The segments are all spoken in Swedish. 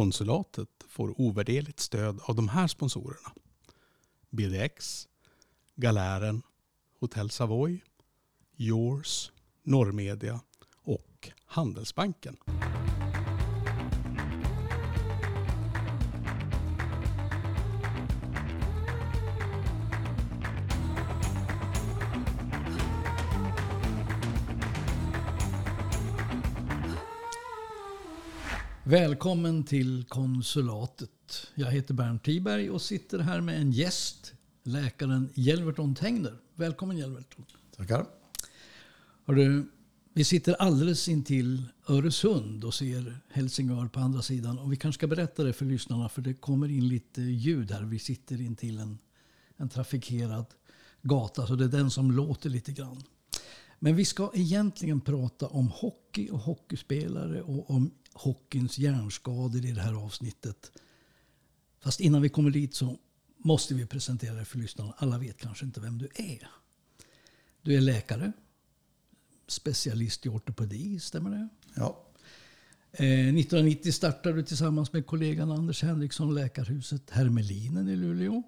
Konsulatet får ovärderligt stöd av de här sponsorerna. BDX, Galären, Hotell Savoy, Yours, Norrmedia och Handelsbanken. Välkommen till konsulatet. Jag heter Bernt Tiberg och sitter här med en gäst, läkaren Jelverton Tengner. Välkommen Jelverton. Tackar. Hörru, vi sitter alldeles intill Öresund och ser Helsingör på andra sidan. Och vi kanske ska berätta det för lyssnarna för det kommer in lite ljud här. Vi sitter intill en, en trafikerad gata så det är den som låter lite grann. Men vi ska egentligen prata om hockey och hockeyspelare och om hockeyns hjärnskador i det här avsnittet. Fast innan vi kommer dit så måste vi presentera dig för lyssnarna. Alla vet kanske inte vem du är. Du är läkare, specialist i ortopedi, stämmer det? Ja. Eh, 1990 startade du tillsammans med kollegan Anders Henriksson läkarhuset Hermelinen i Luleå.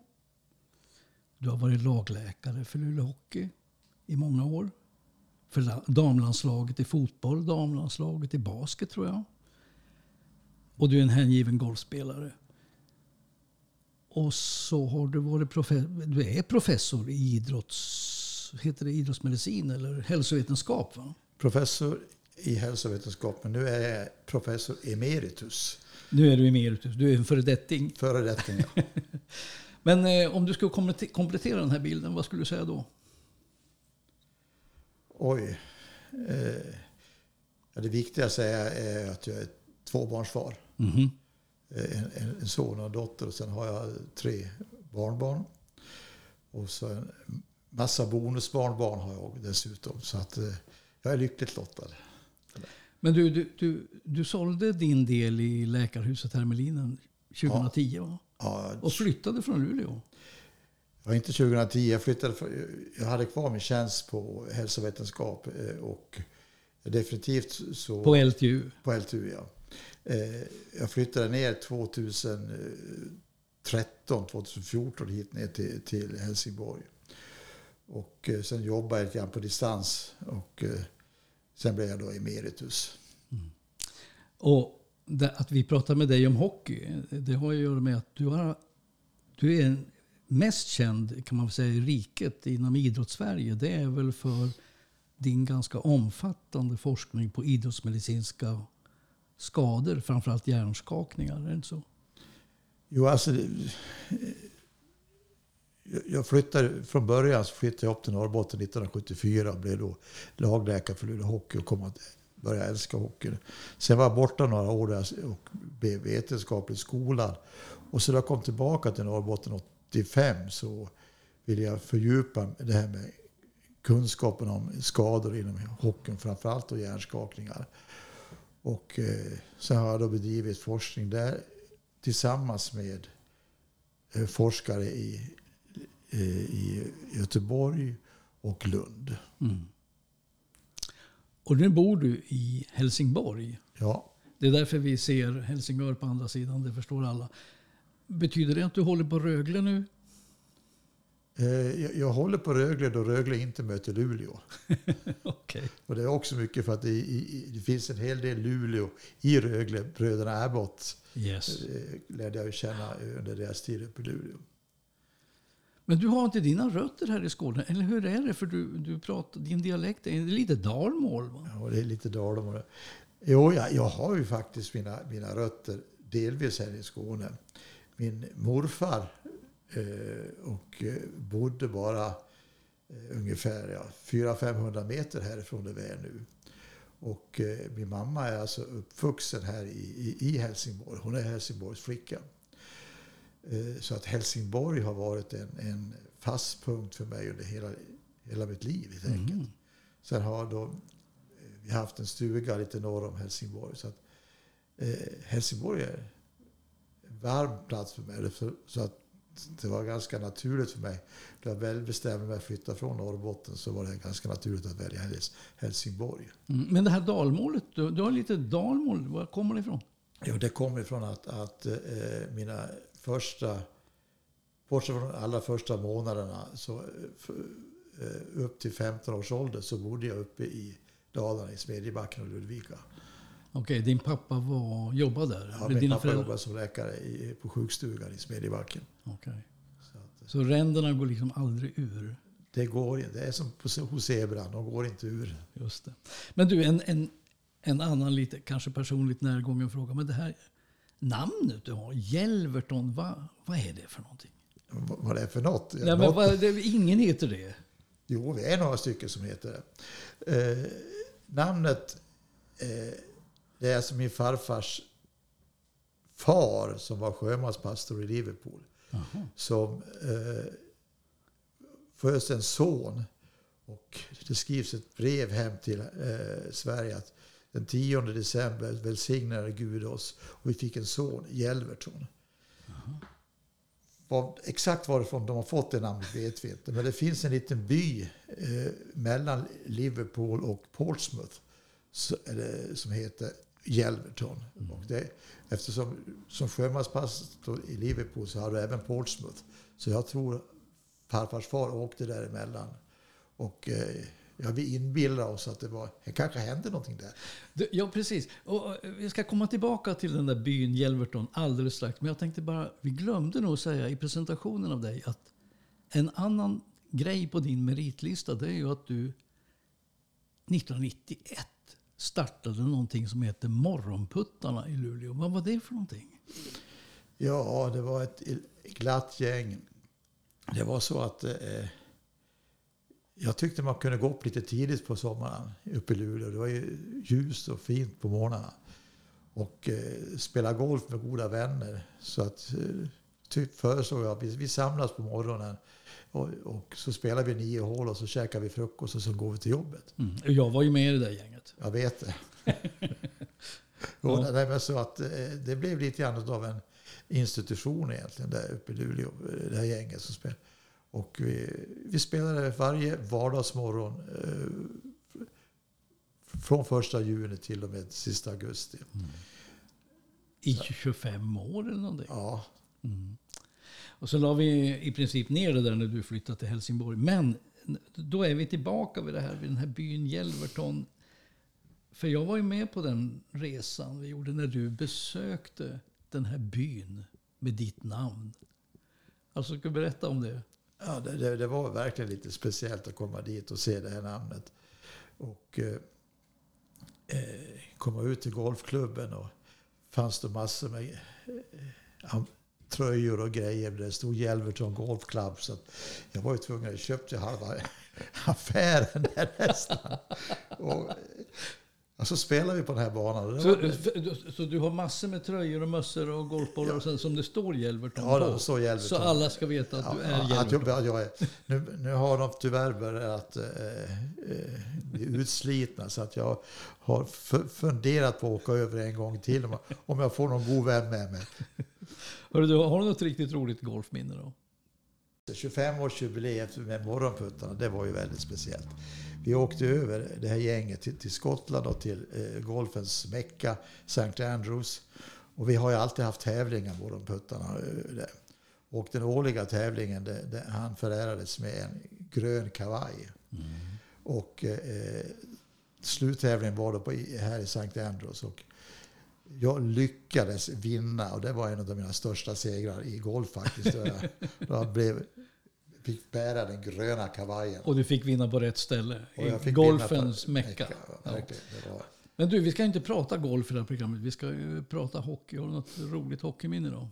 Du har varit lagläkare för Luleå Hockey i många år. För damlandslaget i fotboll, damlandslaget i basket tror jag. Och du är en hängiven golfspelare. Och så har du varit professor, du är professor i idrotts, heter det idrottsmedicin eller hälsovetenskap va? Professor i hälsovetenskap, men nu är jag professor emeritus. Nu är du emeritus, du är en föredetting. Föredetting, ja. men eh, om du skulle komplettera den här bilden, vad skulle du säga då? Oj. Eh, det viktigaste är att jag är tvåbarnsfar. Mm. En, en, en, son och en dotter och sen har jag tre barnbarn. Och så en massa bonusbarnbarn har jag dessutom. Så att eh, jag är lyckligt lottad. Men du, du, du, du sålde din del i läkarhuset Hermelinen 2010 ja. va? Ja. Och flyttade från Luleå? Ja, inte 2010. Jag, flyttade, jag hade kvar min tjänst på hälsovetenskap. Eh, och definitivt så... På LTU? På LTU, ja. Eh, jag flyttade ner 2013, 2014 hit ner till, till Helsingborg. Och eh, sen jobbade jag lite grann på distans. Och eh, sen blev jag då emeritus. Mm. Och att vi pratar med dig om hockey, det har att göra med att du, har, du är mest känd kan man säga i riket inom idrottssverige. Det är väl för din ganska omfattande forskning på idrottsmedicinska skador, framförallt hjärnskakningar. Är det inte så? Jo, alltså... Eh, jag flyttade, från början så flyttade jag upp till Norrbotten 1974 och blev då lagläkare för Luleå Hockey och kom att börja älska hockey. Sen var jag borta några år där och blev vetenskaplig skolad. Och så när jag kom tillbaka till Norrbotten 85 så ville jag fördjupa det här med kunskapen om skador inom hockeyn, framförallt och hjärnskakningar. Och eh, sen har jag då bedrivit forskning där tillsammans med eh, forskare i, eh, i Göteborg och Lund. Mm. Och nu bor du i Helsingborg. Ja. Det är därför vi ser Helsingör på andra sidan, det förstår alla. Betyder det att du håller på Rögle nu? Eh, jag håller på Rögle då Rögle inte möter Luleå. okay. Och det är också mycket för att det, i, det, finns en hel del Luleå i Rögle. Bröderna Abbott yes. Eh, lärde jag känna under deras tid uppe i Luleå. Men du har inte dina rötter här i Skåne, eller hur är det? För du, du pratar, din dialekt är lite dalmål va? Ja, det är lite dalmål. Jo, jag, jag har ju faktiskt mina, mina rötter delvis här i Skåne. Min morfar och eh, bodde bara eh, ungefär ja, 400-500 meter härifrån där vi är nu. Och min mamma är alltså uppvuxen här i, i, Helsingborg. Hon är Helsingborgs flicka. Så att Helsingborg har varit en, en fast punkt för mig under hela, hela mitt liv helt enkelt. Mm. Sen har då, vi haft en stuga lite norr om Helsingborg. Så att, eh, Helsingborg är en varm plats för mig. Så att det var ganska naturligt för mig. När jag väl bestämde mig att flytta från Norrbotten så var det ganska naturligt att välja Helsingborg. Mm, men det här dalmålet, du, du har lite dalmål. Var kommer det ifrån? Jo, det kom ifrån att, att eh, mina första, bortsett från de allra första månaderna, så eh, upp till 15 års ålder så bodde jag uppe i Dalarna, i Smedjebacken och Ludvika. Okej, din pappa var, jobbade där? Ja, Eller min pappa föräldrar? jobbade som läkare i, på sjukstugan i Smedjebacken. Okej. Så att, Så ränderna går liksom aldrig ur? det går inte. Det är som hos zebran, de går inte ur. Just det. Men du, en, en, en annan lite, kanske personligt närgången fråga. Men det här namnet du har, Jelverton, vad, vad är det för någonting? V- Vad det är för något? Nej, men något vad, det, ingen heter det. Jo, vi är några stycken som heter det. Eh, namnet, eh, det är alltså min farfars far som var sjömanspastor i Liverpool. Jaha. Som eh, föds en son. Och det skrivs ett brev hem till eh, Sverige att den 10 december välsignade Gud oss och vi fick en son, Jelverton. Vad, exakt varifrån de har fått det namnet vet vi inte. Men det finns en liten by eh, mellan Liverpool och Portsmouth så, eller, som heter Yelverton. Och det, eftersom som sjömanspastor i Liverpool så har du även Portsmouth. Så jag tror farfars far åkte däremellan. Och eh, ja, vi inbillar oss att det, var, det kanske hände någonting där. Du, Ja, precis. Och, och, vi ska komma tillbaka till den där byn Jelverton alldeles strax. Men jag tänkte bara, vi glömde nog säga i presentationen av dig att en annan grej på din meritlista det är ju att du 1991 startade någonting som heter Morgonputtarna i Luleå. Vad var det för någonting? Ja, det var ett glatt gäng. Det var så att eh, jag tyckte man kunde gå upp lite tidigt på sommaren uppe i Luleå. Det var ju ljust och fint på morgnarna. Och eh, spela golf med goda vänner. Så att eh, typ föreslog jag att vi, vi samlas på morgonen. Och, och så spelar vi nio hål och så käkar vi frukost och så går vi till jobbet. Mm. Jag var ju med i det där gänget. Jag vet det. och, nej, men så att, eh, det blev lite grann av en institution egentligen där uppe i Luleå. eh, Det här gänget som spelade. Och vi, vi spelade varje vardagsmorgon eh, från första juni till och med sista augusti. I 25 år eller någonting. Ja, Mm. Och så la vi i princip ner det där när du flyttade till Helsingborg. Men då är vi tillbaka vid det här, vid den här byn Jelverton. För jag var ju med på den resan vi gjorde när du besökte den här byn med ditt namn. Alltså, ska du berätta om det? ja det, det, det var verkligen lite speciellt att komma dit och se det här namnet. Och eh, eh komma ut till golfklubben och fanns det massor med eh, tröjor och grejer. där Det stod Jelverton Golf Club. Så att jag var ju tvungen, jag köpte halva affären där nästan. Och, och så spelade vi på den här banan. Så, var, så du har massor med tröjor och mössor och golfbollar och sen som det står Jelverton Ja, på? står Jelverton. Så alla ska veta att du är Ja, att Jelverton? jag, att jag är, nu, nu har de tyvärr börjat eh, eh, bli utslitna så att jag har funderat på att åka över en gång till om, om jag får någon god vän med mig. Du, har du något riktigt roligt golfminne då? 25-årsjubileet med Morgonputtarna, det var ju väldigt speciellt. Vi åkte över det här gänget till, till Skottland och till eh, golfens mecka, St. Andrews. Och vi har ju alltid haft tävlingar, Morgonputtarna. eh. Och den årliga tävlingen, det, det, han förärades med en grön kavaj. Och eh, sluttävlingen var då på, här i St. Andrews. Och jag lyckades vinna och det var en av mina största segrar i golf faktiskt. Då jag, då jag blev, fick bära den gröna kavajen. Och du fick vinna på rätt ställe. Golfens mecka. Ja. Men du, vi ska inte prata golf i det här programmet. Vi ska ju prata hockey. Har du något roligt hockeyminne då?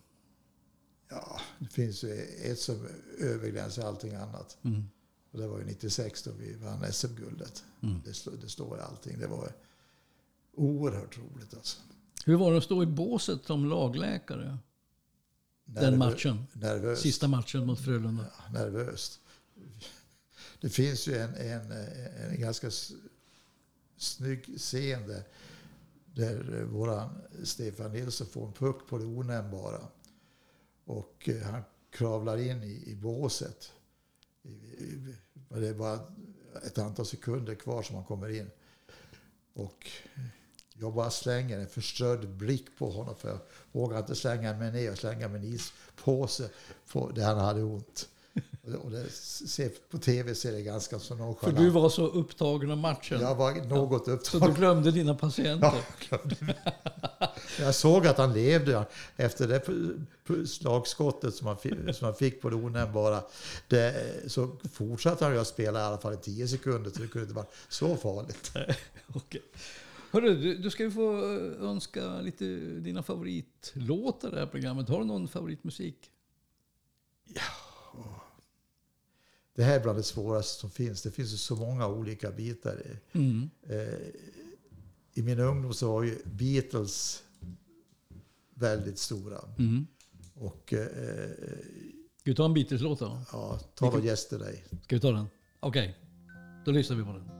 ja, det finns ju ett som överglänser allting annat. Mm. Och det var ju 96 då vi vann SM-guldet. Mm. Det, det står i allting. Det var oerhört roligt alltså. Hur var det att stå i båset som lagläkare? Den Nervö- matchen. Nervöst. Sista matchen mot Frölunda. Ja, nervöst. Det finns ju en, en, en ganska snygg scen där, där våran Stefan Nilsson får en puck på det onämnbara. Och eh, han kravlar in i, i båset. Det är bara ett antal sekunder kvar som han kommer in. Och Jag bara slänger en förströdd blick på honom för jag vågar inte slänga mig ner och slänga min ispåse på där han hade ont. Och det, ser, på tv ser det ganska så nonchalant. För du var så upptagen av matchen. Jag var något Så upptagen. du glömde dina patienter. Ja, jag. Jag såg att han levde efter det slagskottet som han fick, som han fick på det onämnbara. Det, så fortsatte han att spela i alla fall i tio sekunder, så det kunde inte vara så farligt. Okej. Hörru, du, du ska ju få eh, önska lite dina favoritlåtar i det här programmet. Har du någon favoritmusik? Det här är bland det svåraste som finns. Det finns ju så många olika bitar. Mm. Eh, I min ungdom så var ju Beatles väldigt stora. Mm. Och eh, Ska vi ta en Beatles-låt då? ja, ta då Yesterday. Ska vi ta den? Okej, då lyssnar vi på den.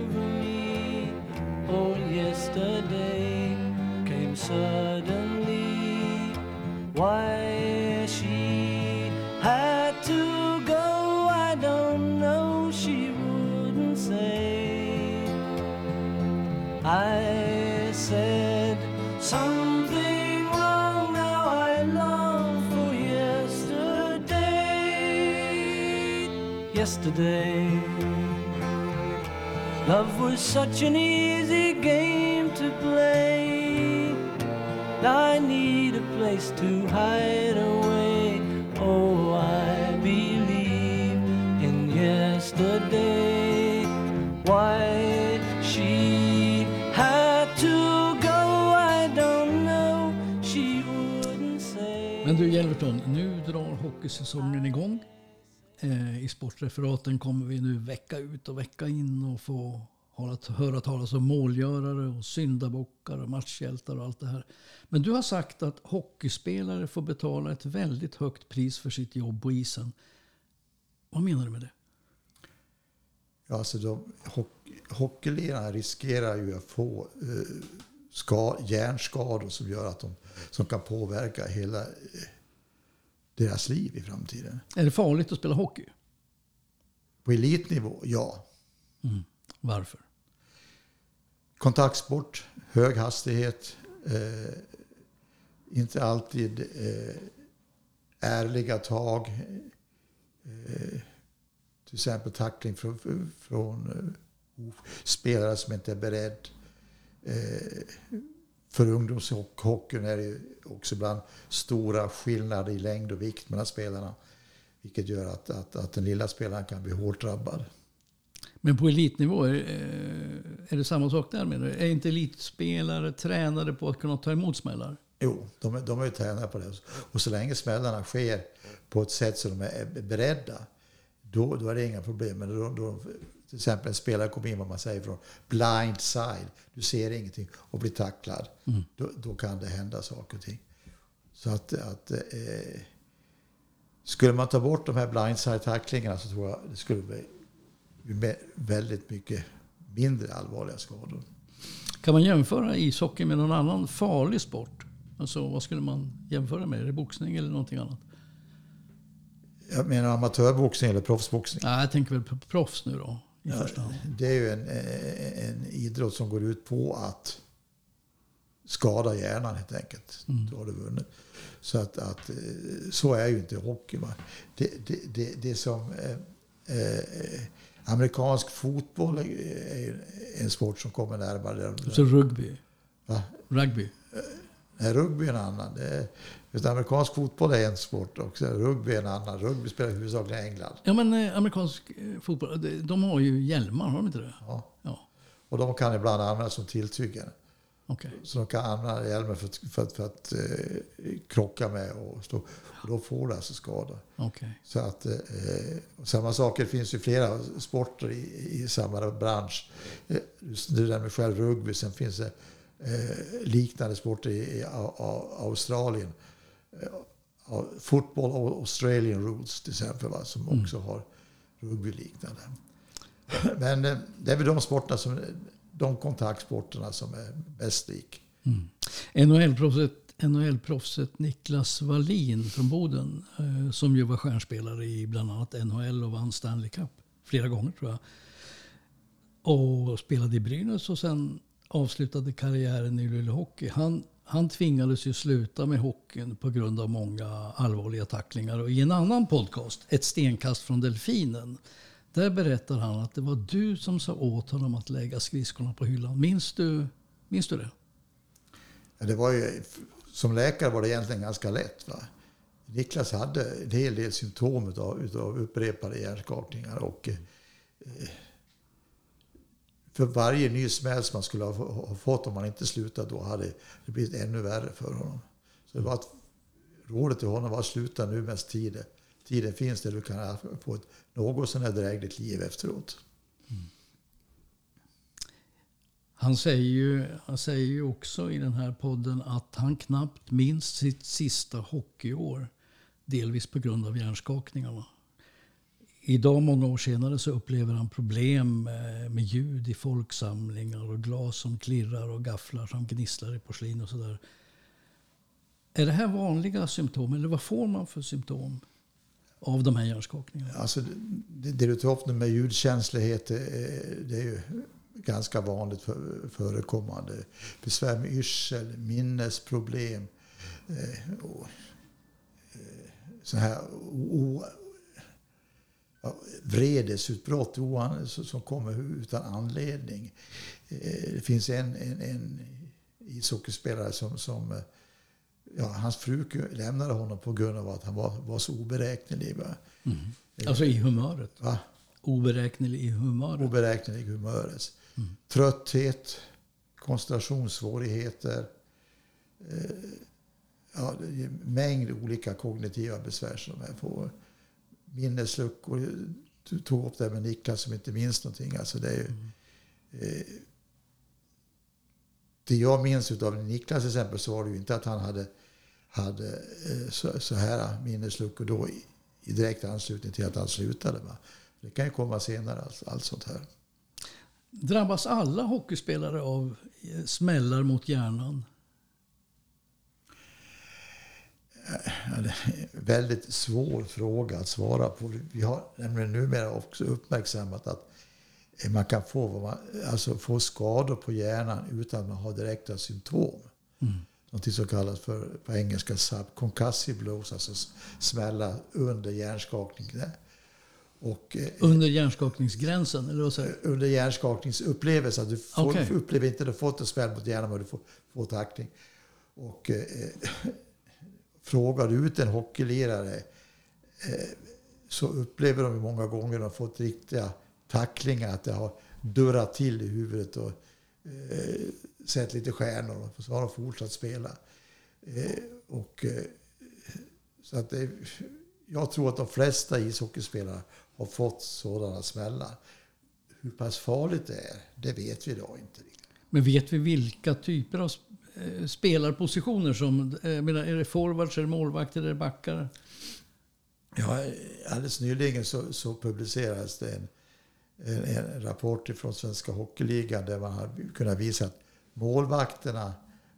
Oh, yesterday came suddenly. Why she had to go, I don't know. She wouldn't say. I said something wrong. Now I long for yesterday. Yesterday. Love was such an easy game to play. I need a place to hide away. Oh, I believe in yesterday. Why she had to go, I don't know. She wouldn't say. Men du nu drar hockeysäsongen igång. Eh, I sportreferaten kommer vi nu vecka ut och vecka in och få höra talas om målgörare och syndabockar och matchhjältar och allt det här. Men du har sagt att hockeyspelare får betala ett väldigt högt pris för sitt jobb på isen. Vad menar du med det? Ja, alltså de, hockey, hockeyledarna riskerar ju att få eh, ska, hjärnskador som gör att de som kan påverka hela eh, deras liv i framtiden. Är det farligt att spela hockey? På elitnivå, ja. Varför? Kontaktsport, hög hastighet, eh, inte alltid eh, ärliga tag. Eh, till exempel tackling från, från eh, spelare som inte är beredd. Eh, för ungdomshockeyn är det ju också ibland stora skillnader i längd och vikt mellan spelarna. Vilket gör att, att, att den lilla spelaren kan bli hårt drabbad. Men på elitnivå, är, eh, är det samma sak där menar du? Är inte elitspelare tränade på att kunna ta emot smällar? Jo, de, är- de är ju tränade på det. Och så länge smällarna sker på ett sätt så de är beredda, då, då är det inga problem. Men då, då, till exempel en spelare kommer in, vad man säger, från blind side. Du ser ingenting och blir tacklad. Då, då kan det hända saker och ting. Så att, att eh, skulle man ta bort de här blindside-tacklingarna så tror jag det skulle bli väldigt mycket mindre allvarliga skador. Kan man jämföra ishockey med någon annan farlig sport? Alltså vad skulle man jämföra med? Är det boxning eller någonting annat? Jag menar amatörboxning eller proffsboxning. Nej, jag tänker väl på proffs nu då i Ja, första hand. Det är ju en, en idrott som går ut på att skada hjärnan helt enkelt. Då har du vunnit. Så att, att eh, så är ju inte hockey. Det, det, det, det som eh, eh, amerikansk fotboll är, en sport som kommer närmare. Så rugby. Va? Rugby. Nej, rugby är en annan. Det är, amerikansk fotboll är en sport också. Rugby är en annan. Rugby spelar huvudsakligen i England. Ja, men eh, amerikansk eh, fotboll, de, har ju hjälmar, har de inte det? Ja. Ja, Och de kan ibland användas som tilltygare. Okej. Så de kan använda hjälmen för att, för att, för att eh, krocka med och stå. Och då får du alltså skada. okej. Så att, eh, och samma sak, det finns ju flera sporter i, i samma bransch. Eh, Du nämnde själv rugby, sen finns det eh, liknande sporter i, i A- A- Australien. Eh, Football Australian Rules till exempel, va, som också har rugbyliknande. Men eh, det är väl de sporterna som, de kontaktsporterna som är bäst lik. Mm. NHL-proffset NHL-proffset Niklas Wallin från Boden, eh, som ju var stjärnspelare i bland annat NHL och vann Stanley Cup flera gånger tror jag. Och spelade i Brynäs och sen avslutade karriären i Luleå Hockey. Han, han tvingades ju sluta med hockeyn på grund av många allvarliga tacklingar. Och i en annan podcast, Ett stenkast från Delfinen, där berättar han att det var du som sa åt honom att lägga skridskorna på hyllan. Minns du, minns du det? Ja, Det var ju, som läkare var det egentligen ganska lätt. Va? Niklas hade en hel del symptom utav, utav upprepade hjärnskakningar. Och, eh, för varje ny smäll som man skulle ha, ha fått om man inte slutat då hade det blivit ännu värre för honom. Så det var att, rådet till honom var att sluta nu medan tiden, tiden finns där du kan få ett något sånär drägligt liv efteråt. Han säger, ju, han säger ju också i den här podden att han knappt minns sitt sista hockeyår. Delvis på grund av hjärnskakningarna. Idag, många år senare, så upplever han problem eh, med ljud i folksamlingar och glas som klirrar och gafflar som gnisslar i porslin och sådär. Är det här vanliga symptom eller vad får man för symptom av de här hjärnskakningarna? Alltså, det, det du tar upp nu med ljudkänslighet, det är, det är ju ganska vanligt för, förekommande. Besvär med yrsel, minnesproblem, eh, och, eh, så här o, ja, vredesutbrott oan, som kommer utan anledning. Eh, det finns en, en, en ishockeyspelare som, som eh, ja, hans fru lämnade honom på grund av att han var, var så oberäknelig. Va? Alltså i humöret. Va? Oberäknelig i humöret. oberäknelig humöret. Trötthet, koncentrationssvårigheter. Eh, ja, mängd olika kognitiva besvär som de får. Minnesluckor. Du tog upp det med Niklas som inte minns någonting. Alltså det, är ju, eh, det jag minns av Niklas till exempel så var det ju inte att han hade, hade eh, så, så här minnesluckor då i, i direkt anslutning till att han slutade. Va? Det kan ju komma senare, alltså, allt sånt här. Drabbas alla hockeyspelare av eh, smällar mot hjärnan? En väldigt svår fråga att svara på. Vi har nämligen numera också uppmärksammat att man kan få, alltså få skador på hjärnan utan att man har direkta symptom. Mm. Något som kallas för, på engelska subconcussive blows, alltså smällar under hjärnskakning. Och, eh, Under hjärnskakningsgränsen? Eller vad säger under hjärnskakningsupplevelse. Att du får, Okej. upplever inte att du fått en smäll mot hjärnan men du får, får tackling. Och eh, frågar du ut en hockeylirare eh, så upplever de många gånger att de fått riktiga tacklingar. Att det har durrat till i huvudet och eh, sett lite stjärnor. Och så har de fortsatt spela. Eh, och, eh, så att det, jag tror att de flesta ishockeyspelare har fått sådana smällar. Hur pass farligt det är, det vet vi idag inte. Men vet vi vilka typer av eh, spelarpositioner som... eh, Jag menar, är det forwards, är det målvakter, är det backar? Ja, alldeles nyligen så, så publicerades det en, en, rapport från Svenska Hockeyligan där man har kunnat visa att målvakterna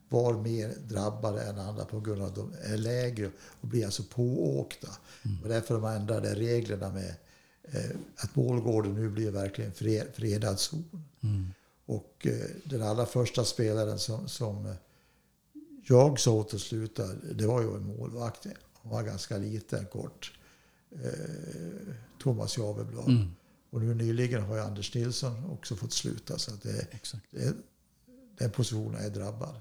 var mer drabbade än andra på grund av att de är lägre och blir alltså pååkta. Och därför de ändrade reglerna med eh, att målgården nu blir verkligen fred, fredad zon. Och eh, den allra första spelaren som, som eh, jag sa åt att sluta, det var ju en målvakt. Han var ganska liten, kort. Eh, Thomas Javeblad. Och nu nyligen har ju Anders Nilsson också fått sluta. Så att det, det, den positionen är drabbad.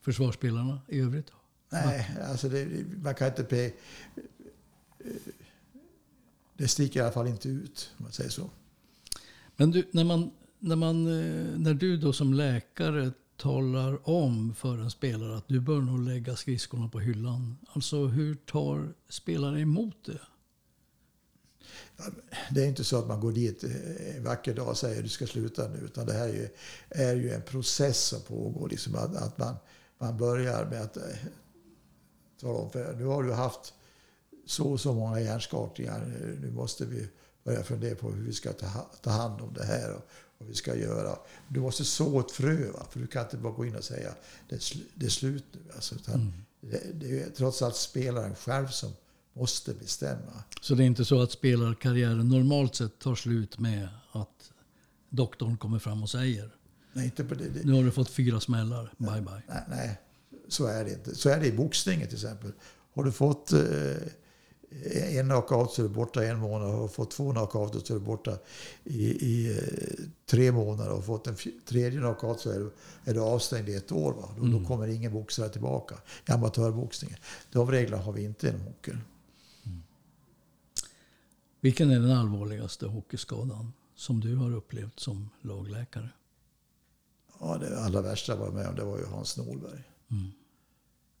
Försvarsspelarna i övrigt? Nej, alltså det, man kan inte... Pe, det sticker i alla fall inte ut, om man säger så. Men du, när, man, när, man, eh, när du då som läkare talar om för en spelare att du bör nog lägga skridskorna på hyllan. Alltså hur tar spelaren emot det? Det är inte så att man går dit en vacker dag och säger du ska sluta nu. Utan det här är ju, är ju en process som pågår. Liksom att, att man, man börjar med att eh, tala om för nu har du haft så och så många hjärnskakningar. Nu måste vi börja fundera på hur vi ska ta, ta hand om det här och vad vi ska göra. Du måste så ett frö, va? för du kan inte bara gå in och säga det är, sl det är slut nu. Alltså, utan mm. det, det, är trots allt spelaren själv som måste bestämma. Så det är inte så att spelarkarriären normalt sett tar slut med att doktorn kommer fram och säger Nej, inte på det, det. Nu har du fått fyra smällar, bye bye. Nej, nej, så är det inte. Så är det i boxningen till exempel. Har du fått eh, en knockout så är du borta en månad. Har du fått två knockouts så är du borta i, i eh, tre månader. Har du fått en tredje knockout så är du, är du avstängd i ett år. Va? Då, mm. då kommer ingen boxare tillbaka i amatörboxningen. De reglerna har vi inte inom hockeyn. Vilken är den allvarligaste hockeyskadan som du har upplevt som lagläkare? Ja, det allra värsta jag var med om det var ju Hans Norberg. Mm.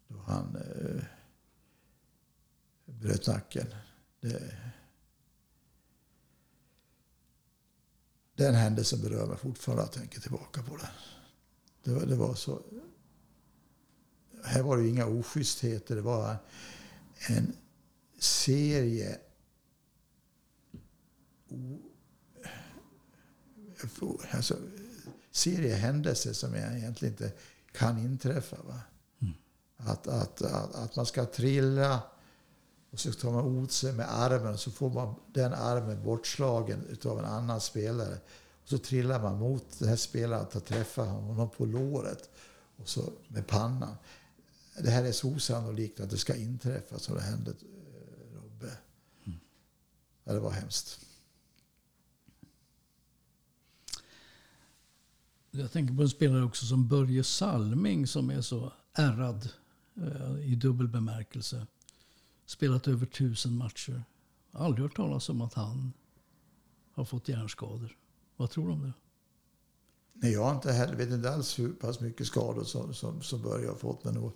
Då han eh, bröt nacken. Det, den händelsen berör mig fortfarande jag tänker tillbaka på den. Det var, det var så... Här var det inga oschystheter. Det var en serie alltså, serie händelser som jag egentligen inte kan inträffa. Va? Mm. Att, att, att, att man ska trilla och så tar man åt sig med armen och så får man den armen bortslagen av en annan spelare. Och så trillar man mot den här spelaren att träffa honom på låret och så med pannan. Det här är så osannolikt att det ska inträffa som det hände eh, Robbe. Mm. Ja, det var hemskt. Jag tänker på en spelare också som Börje Salming som är så ärrad eh, i dubbel bemärkelse. Spelat över tusen matcher. Aldrig hört talas om att han har fått hjärnskador. Vad tror du om det? Nej, jag har inte heller, vet inte alls hur pass mycket skador som, som, som Börje har fått. Men nog,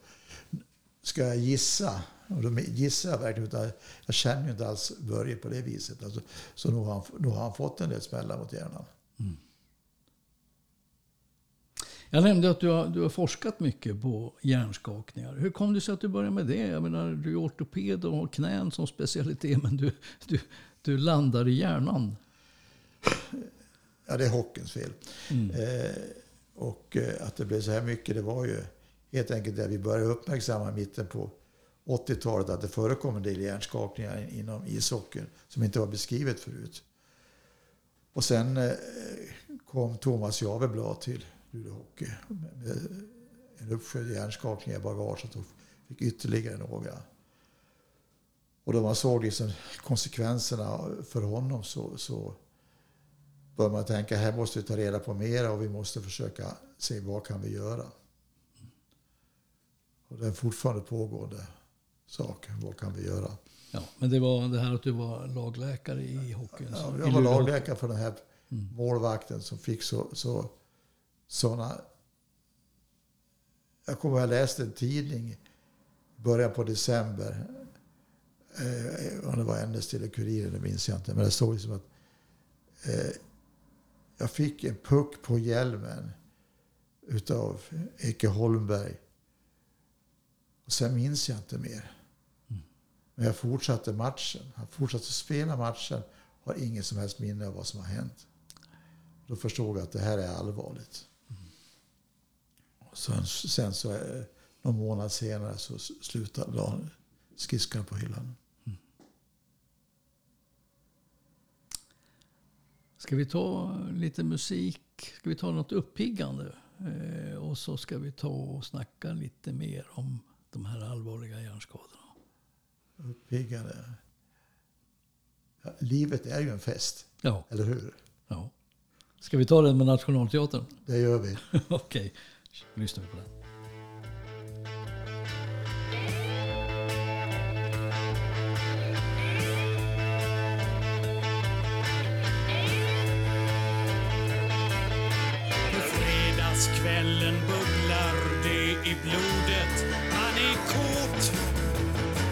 ska jag gissa, och då gissar jag verkligen, utan jag känner ju inte alls Börje på det viset. Alltså, så nog har, han, nog har han fått en del smällar mot hjärnan. Mm. Jag nämnde att du har, du har forskat mycket på hjärnskakningar. Hur kom det sig att du började med det? Jag menar, du är ortoped och har knän som specialitet, men du, du, du landar i hjärnan. Ja, det är hockeyns fel. Mm. Eh, och eh, att det blev så här mycket, det var ju helt enkelt det vi började uppmärksamma i mitten på 80-talet att det förekom en del hjärnskakningar inom ishockeyn som inte var beskrivet förut. Och sen eh, kom Thomas Javeblad till Luleå Hockey med en uppsjö hjärnskakning i bagaget och fick ytterligare några. Och då man såg liksom konsekvenserna för honom så, så började man tänka här måste vi ta reda på mera och vi måste försöka se vad kan vi göra. Och det är fortfarande pågående sak. Vad kan vi göra? Ja, men det var det här att du var lagläkare i hockeyn? Ja, jag var lagläkare för den här mm. målvakten som fick så, så sådana... Jag kommer att jag läste en tidning i början på december. Eh, om det var NS eller Kuriren, det minns jag inte. Men det stod liksom att eh, jag fick en puck på hjälmen utav Eke Holmberg. Och sen minns jag inte mer. Mm. Men jag fortsatte matchen. Han fortsatte spela matchen. Har ingen som helst minne av vad som har hänt. Då förstod jag att det här är allvarligt. Sen, sen så, eh, någon månad senare så slutade han skridskon på hyllan. Mm. Ska vi ta lite musik? Ska vi ta något uppiggande? Eh, och så ska vi ta och snacka lite mer om de här allvarliga hjärnskadorna. Uppiggande? Ja, livet är ju en fest. Ja. Eller hur? Ja. Ska vi ta den med Nationalteatern? Det gör vi. Okej. Okay nu lyssnar vi på den. På fredagskvällen bubblar det i blodet. Han är kåt.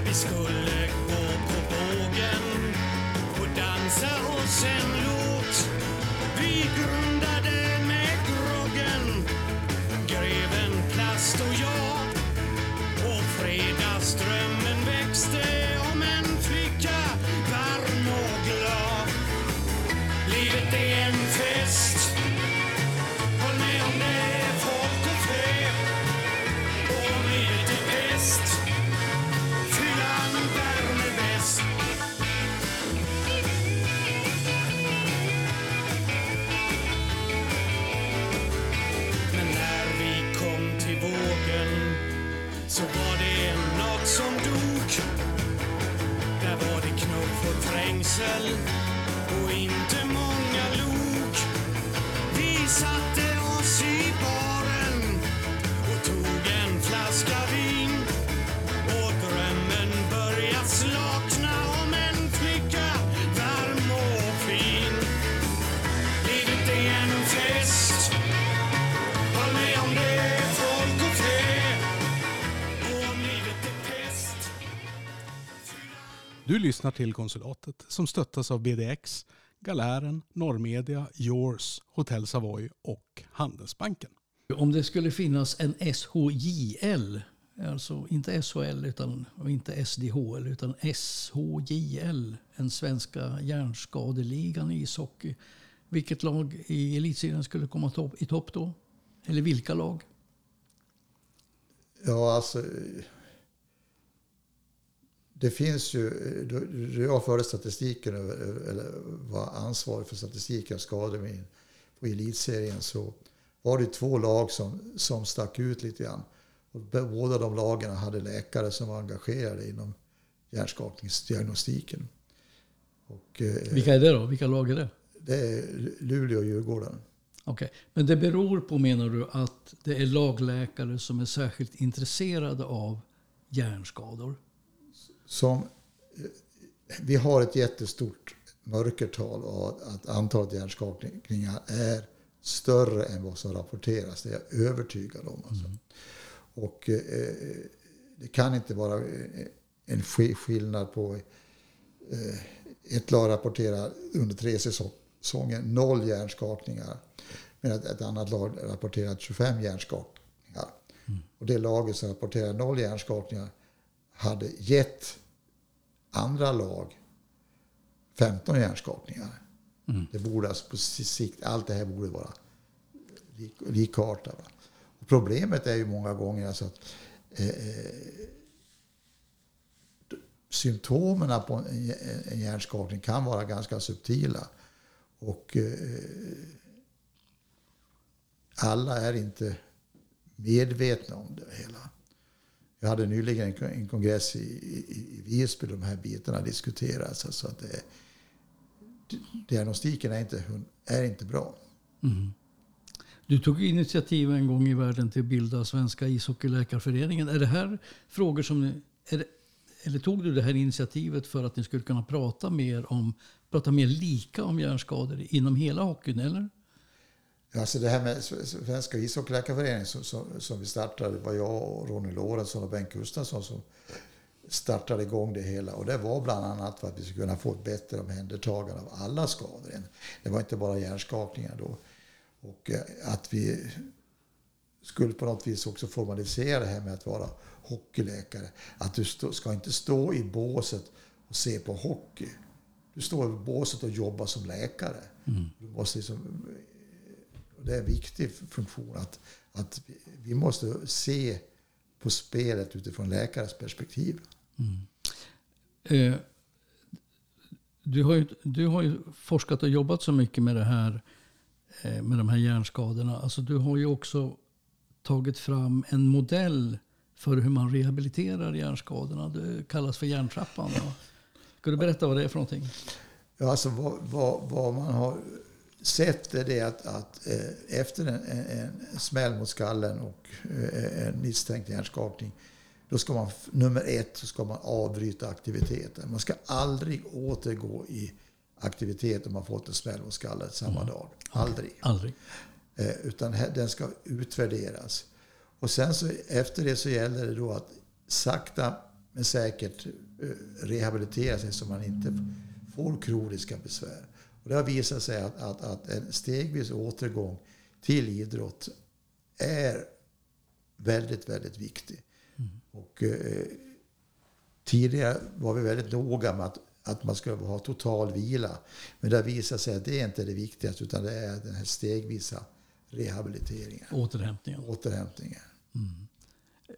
Vi skulle gå på bågen och dansa oss en låt. Vi grundade Island. Du lyssnar till Konsulatet som stöttas av BDX, Galären, Norrmedia, Yours, Hotell Savoy och Handelsbanken. Om det skulle finnas en SHJL, alltså inte SHL utan, och inte SDHL utan SHJL, en svenska hjärnskadeligan i ishockey. Vilket lag i elitserien skulle komma i topp då? Eller vilka lag? Ja, alltså... Det finns ju... Då jag förde statistiken, eller var ansvarig för statistiken av skador på elitserien så var det två lag som, som stack ut lite grann. Och båda de lagen hade läkare som var engagerade inom hjärnskakningsdiagnostiken. Och, eh, Vilka är det då? Vilka lag är det? det är Luleå och Djurgården. Okej. Men det beror på, menar du, att det är lagläkare som är särskilt intresserade av hjärnskador? Som vi har ett jättestort mörkertal och att antalet hjärnskakningar är större än vad som rapporteras. Det är jag övertygad om. Alltså. Och eh, det kan inte vara eh, en sk- skillnad på eh, ett lag rapporterar under tre säsonger noll hjärnskakningar medan ett annat lag rapporterar 25 hjärnskakningar. Och det laget som rapporterar noll hjärnskakningar hade gett andra lag 15 hjärnskakningar. Det borde alltså på sikt, allt det här borde vara lik, likartat. Problemet är ju många gånger alltså att eh, eh, symptomen på en, en hjärnskakning kan vara ganska subtila. Och eh, alla är inte medvetna om det hela. Jag hade nyligen en, kongress i, i, i Visby där de här bitarna diskuteras. Alltså att det, diagnostiken är inte, är inte bra. Mm. Du tog initiativ en gång i världen till att bilda Svenska ishockeyläkarföreningen. Är det här frågor som ni, är det, eller tog du det här initiativet för att ni skulle kunna prata mer om prata mer lika om hjärnskador inom hela hockeyn, eller? Alltså det här med Svenska ishockeyläkarföreningen som, som, som vi startade var jag och Ronny Lorentzon och Bengt Gustafsson som startade igång det hela. Och det var bland annat för att vi skulle kunna få ett bättre omhändertagande av alla skador. Det var inte bara hjärnskakningar då. Och eh, att vi skulle på något vis också formalisera det här med att vara hockeyläkare. Att du stå, ska inte stå i båset och se på hockey. Du står i båset och jobbar som läkare. Du måste liksom, det är en viktig funktion att, att vi- måste se på spelet utifrån läkares perspektiv. Eh, du, har ju, du har ju forskat och jobbat så mycket med det här eh, med de här hjärnskadorna. Alltså, du har ju också tagit fram en modell för hur man rehabiliterar hjärnskadorna. Det kallas för hjärntrappan. Ska du berätta vad det är för någonting? Ja, alltså vad, vad, vad man har sett är det att, att eh, efter en, en, smäll mot skallen och eh, en misstänkt hjärnskakning då ska man, nummer ett, så ska man avbryta aktiviteten. Man ska aldrig återgå i aktivitet om man fått en smäll mot skallen samma dag. Aldrig. Aldrig. Eh, utan här- den ska utvärderas. Och sen så efter det så gäller det då att sakta men säkert eh, rehabilitera sig så man inte får kroniska besvär. Och det har visat sig att, att, att en stegvis återgång till idrott är väldigt, väldigt viktig. Och eh, tidigare var vi väldigt noga med att, att man skulle ha total vila. Men det har visat sig att det är inte det viktigaste utan det är den här stegvisa rehabiliteringen, Återhämtningen. återhämtningen.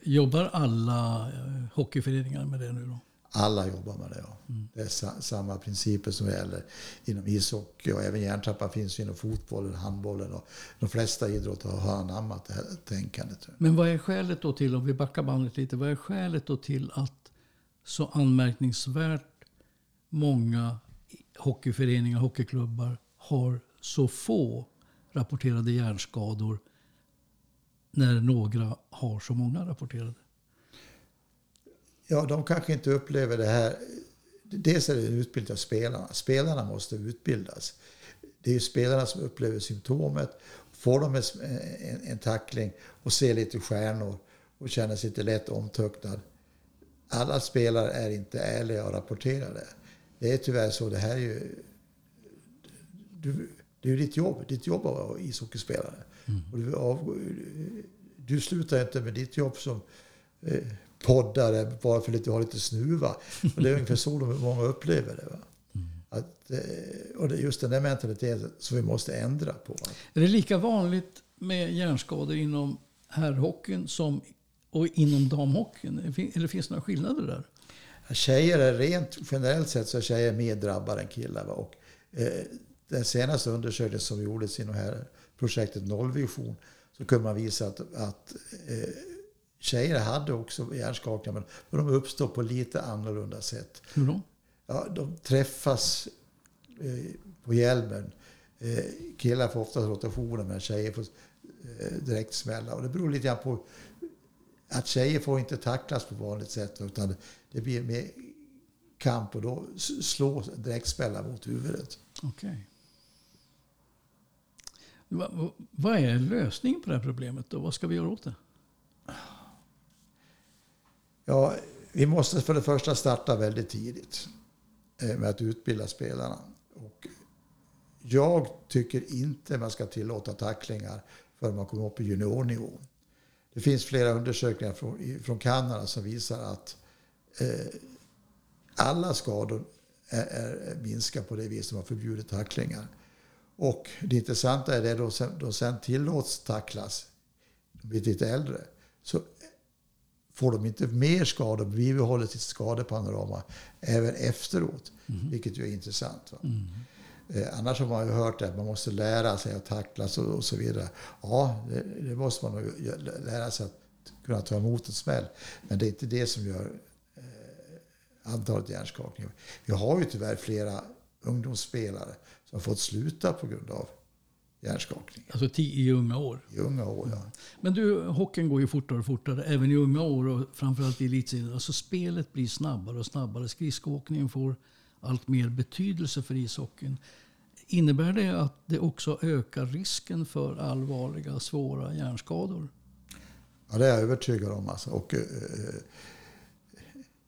Jobbar alla eh, hockeyföreningar med det nu då? Alla jobbar med det. Ja. Det är sa, samma principer som gäller inom ishockey och även hjärntrappan finns ju inom fotbollen, handbollen och de flesta idrotter har anammat det här tänkandet. Men vad är skälet då till, om vi backar bandet lite, vad är skälet då till att så anmärkningsvärt många hockeyföreningar, hockeyklubbar har så få rapporterade hjärnskador när några har så många rapporterade? Ja, de kanske inte upplever det här. Dels är det utbildning av spelarna. Spelarna måste utbildas. Det är ju spelarna som upplever symptomet. Får de en, en, en tackling och ser lite stjärnor och känner sig lite lätt omtöcknad. Alla spelare är inte ärliga och rapporterar det. Det är tyvärr så. Det här är ju... Du, det är ju ditt jobb. Ditt jobb att vara ishockeyspelare. Mm. Och du, av, du slutar inte med ditt jobb som eh, poddare bara för att du har lite snuva. Och det är ungefär så många upplever det. Va? Att, eh, och det är just den där mentaliteten som vi måste ändra på. Är det lika vanligt med hjärnskador inom herrhockeyn som och inom damhockeyn? Eller finns det några skillnader där? Tjejer är rent generellt sett så är tjejer mer drabbade än killar. Va? Och, eh, den senaste undersökningen som gjordes inom här projektet Nollvision så kunde man visa att, att eh, tjejer hade också hjärnskakningar men de uppstår på lite annorlunda sätt. Hur då? Ja, de träffas eh, på hjälmen. Eh, killar får ofta rotationer men tjejer får eh, direkt smälla. Och det beror lite grann på att tjejer får inte tacklas på vanligt sätt utan det blir mer kamp och då slår direktsmällar mot huvudet. Okej. Okay. Vad är lösningen på det här problemet då? Vad ska vi göra åt det? Ja, vi måste för det första starta väldigt tidigt eh, med att utbilda spelarna. Och jag tycker inte man ska tillåta tacklingar förrän man kommer upp i juniornivå. Det finns flera undersökningar från, från Kanada som visar att eh, alla skador är, är, minskar på det viset man förbjuder tacklingar. Och det intressanta är det då de sen tillåts tacklas, de blir lite äldre, så får de inte mer skador, bibehåller sitt skadepanorama även efteråt. Mm. Vilket ju är intressant. Mm. Eh, annars har man ju hört att man måste lära sig att tacklas och, och så vidare. Ja, det, det, måste man nog lära sig att kunna ta emot en smäll. Men det är inte det som gör eh, antalet hjärnskakningar. Vi har ju tyvärr flera ungdomsspelare som har fått sluta på grund av hjärnskakning. Alltså i unga år? I unga år, ja. Men du, hockeyn går ju fortare och fortare, även i unga år och framförallt i elitserien. Alltså spelet blir snabbare och snabbare. Skridskoåkningen får allt mer betydelse för ishockeyn. Innebär det att det också ökar risken för allvarliga, svåra hjärnskador? Ja, det är jag övertygad om. Alltså. Och, eh,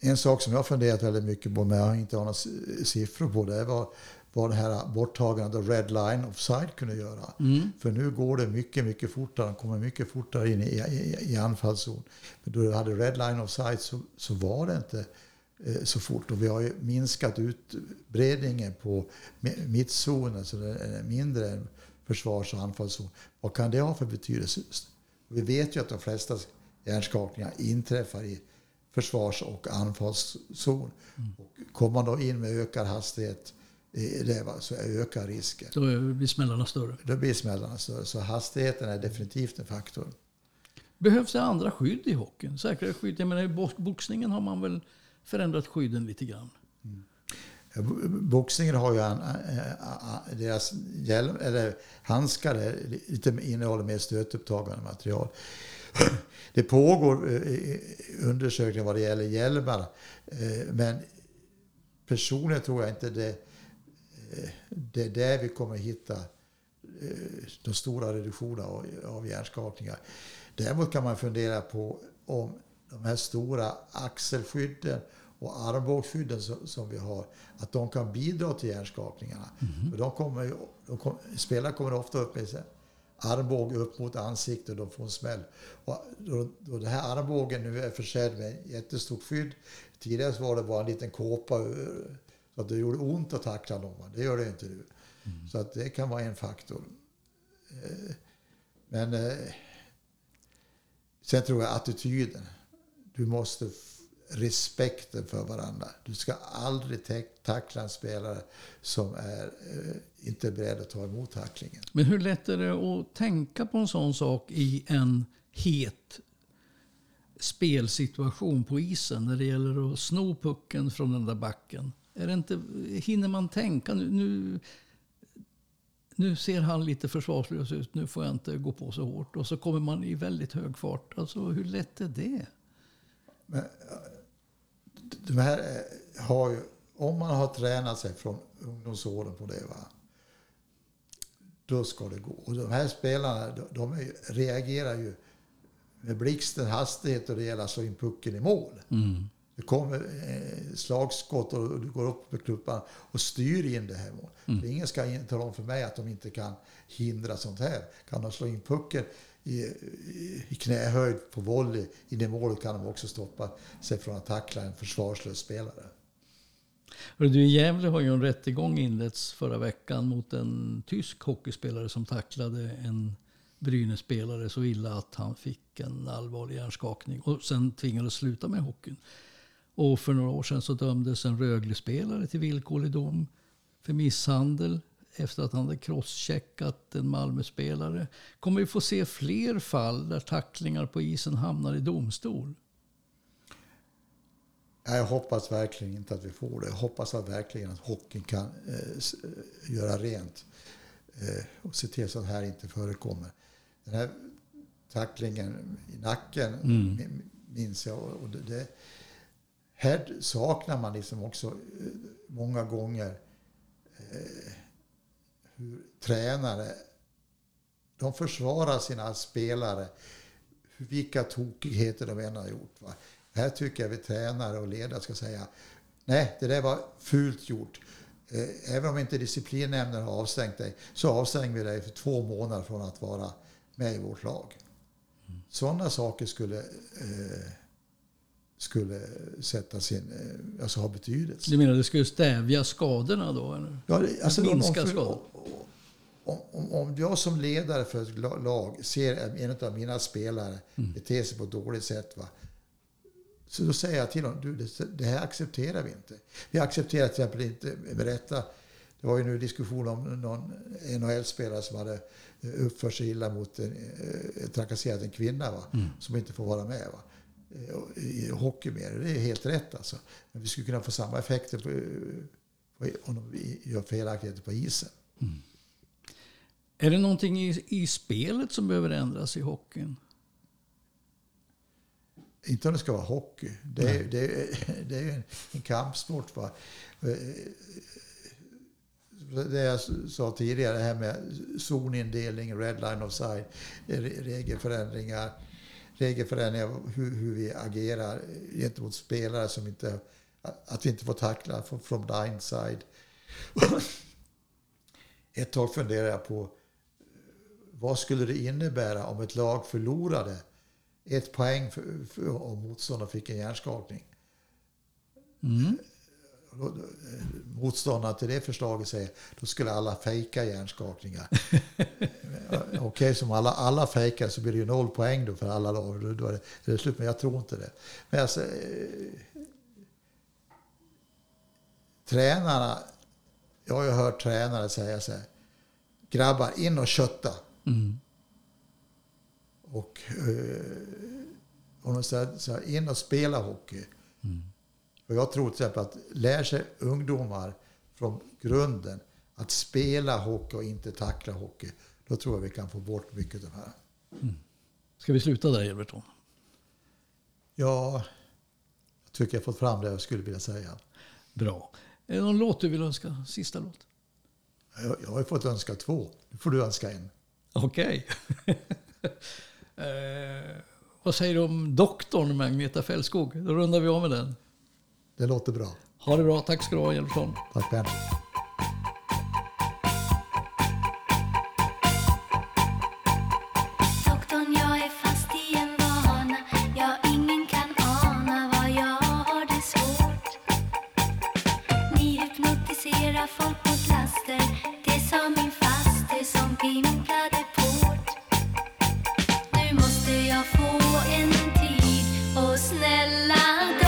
en sak som jag har funderat väldigt mycket på, men jag inte har några siffror på, det var vad det här borttagandet av red line offside kunde göra. Mm. För nu går det mycket, mycket fortare. De kommer mycket fortare in i, i, i anfallszon. Men då du hade red line offside så, så var det inte eh, så fort. Och vi har ju minskat utbredningen på mittzonen så det är mindre än försvars och anfallszon. Vad kan det ha för betydelse? Vi vet ju att de flesta hjärnskakningar inträffar i försvars och anfallszon. Mm. Och kommer man då in med ökad hastighet det va, så ökar risken. Då blir smällarna större? Då blir smällarna större. Så hastigheten är definitivt en faktor. Behövs det andra skydd i hockeyn? Säkrare skydd? Jag menar, I boxningen har man väl förändrat skydden lite grann? Mm. Boxningen har ju en, deras hjälm, eller handskar lite innehåller mer stötupptagande material. Det pågår eh, undersökningar vad det gäller hjälmar. Eh, men personligen tror jag inte det det är där vi kommer hitta eh, de stora reduktionerna av hjärnskakningar. Däremot kan man fundera på om de här stora axelskydden och armbågsskydden som, vi har, att de kan bidra till hjärnskakningarna. Mm. För de kommer, de kommer, spelare kommer ofta upp med sig armbåge upp mot ansiktet och de får en smäll. Och då, då den här armbågen nu är försedd med jättestort skydd. Tidigare var det bara en liten kåpa att det gjorde ont att tackla någon. Det gör det inte nu. Mm. Så att det kan vara en faktor. Eh, men eh, sen tror jag attityden. Du måste respekten för varandra. Du ska aldrig ta- tackla en spelare som är eh, inte är beredd att ta emot tacklingen. Men hur lätt är det att tänka på en sån sak i en het spelsituation på isen när det gäller att sno pucken från den där backen? Är det inte, hinner man tänka nu, nu, nu ser han lite försvarslös ut, nu får jag inte gå på så hårt. Och så kommer man i väldigt hög fart. Alltså hur lätt är det? De här eh, har ju, om man har tränat sig från ungdomsåren på det, va, då ska det gå. Och de här spelarna, de, de reagerar ju med blixten hastighet och det gäller att slå in pucken i mål. Det kommer eh, slagskott och du går upp med klubban och styr in det här mål. För Ingen ska tala om för mig att de inte kan hindra sånt här. Kan de slå in pucken i, i, knähöjd på volley i målet kan de också stoppa sig från att tackla en försvarslös spelare. Du, I Gävle har ju en rättegång inletts förra veckan mot en tysk hockeyspelare som tacklade en Brynäs-spelare så illa att han fick en allvarlig hjärnskakning och sen tvingades sluta med hockeyn. Och för några år sedan så dömdes en Rögle-spelare till villkorlig dom för misshandel efter att han hade crosscheckat en Malmö-spelare. Kommer vi få se fler fall där tacklingar på isen hamnar i domstol? Jag hoppas verkligen inte att vi får det. Jag hoppas att verkligen att hockeyn kan eh, eh, göra rent eh, och se till så att det här inte förekommer. Den här tacklingen i nacken min- minns jag. Och det, här saknar man liksom också eh, många gånger eh, hur tränare de försvarar sina spelare vilka tokigheter de än har gjort. Va? Här tycker jag vi tränare och ledare ska säga nej, det där var fult gjort. Eh, Även om inte disciplinnämnden har avstängt dig så avstänger vi dig för två månader från att vara med i vårt lag. Sådana saker skulle, eh, skulle sätta sin, eh, alltså ha betydelse. Du menar det skulle stävja skadorna då? Eller? Ja, alltså, minska om, skador. om, om, om jag som ledare för ett la- lag ser en av mina spelare Mm. bete sig på ett dåligt sätt. Va? Så då säger jag till honom, du, det, det här accepterar vi inte. Vi accepterar till exempel inte, med rätta, det var ju nu diskussion om någon NHL-spelare som hade uppfört sig illa mot en, eh, trakasserat en kvinna va? Mm. som inte får vara med. Va? I hockey med det. det är helt rätt alltså. Men vi skulle kunna få samma effekter på, på, om de gör felaktigheter på isen. Är det någonting i, i spelet som behöver ändras i hockeyn? Inte om det ska vara hockey. Det är, det är, det är en, en kampsport. Va? Det jag sa tidigare, det här med zonindelning, red line offside, re- regelförändringar, regelförändringar hur, hur vi agerar gentemot spelare som inte... Att vi inte får tackla from, from the inside. Ett tag funderade jag på vad skulle det innebära om ett lag förlorade ett poäng för, för, om motståndaren fick en hjärnskakning. Mm eh, Motståndaren till det förslaget säger då skulle alla fejka hjärnskakningar. Okej, som alla, alla fejkar så blir det ju noll poäng då för alla lag. Då, då är det, slut, men jag tror inte det. Men alltså, eh, tränarna, jag har ju hört tränare säga så här, grabbar in och kötta. Och, eh, och de säger in och spela hockey. Och jag tror till exempel att lär sig ungdomar från grunden att spela hockey och inte tackla hockey. Då tror jag vi kan få bort mycket av det här. Ska vi sluta där, Everton? Ja, jag tycker jag fått fram det jag skulle vilja säga. Bra. Är det någon låt du vill önska? Sista låt? Jag, jag har fått önska två. Nu får du önska en. Okej. eh, vad säger du om doktorn med Agneta Fältskog? Då rundar vi av med den. Det låter bra. Ha det bra. Tack ska du ha, Everton. Tack måste jag få en tid Och snälla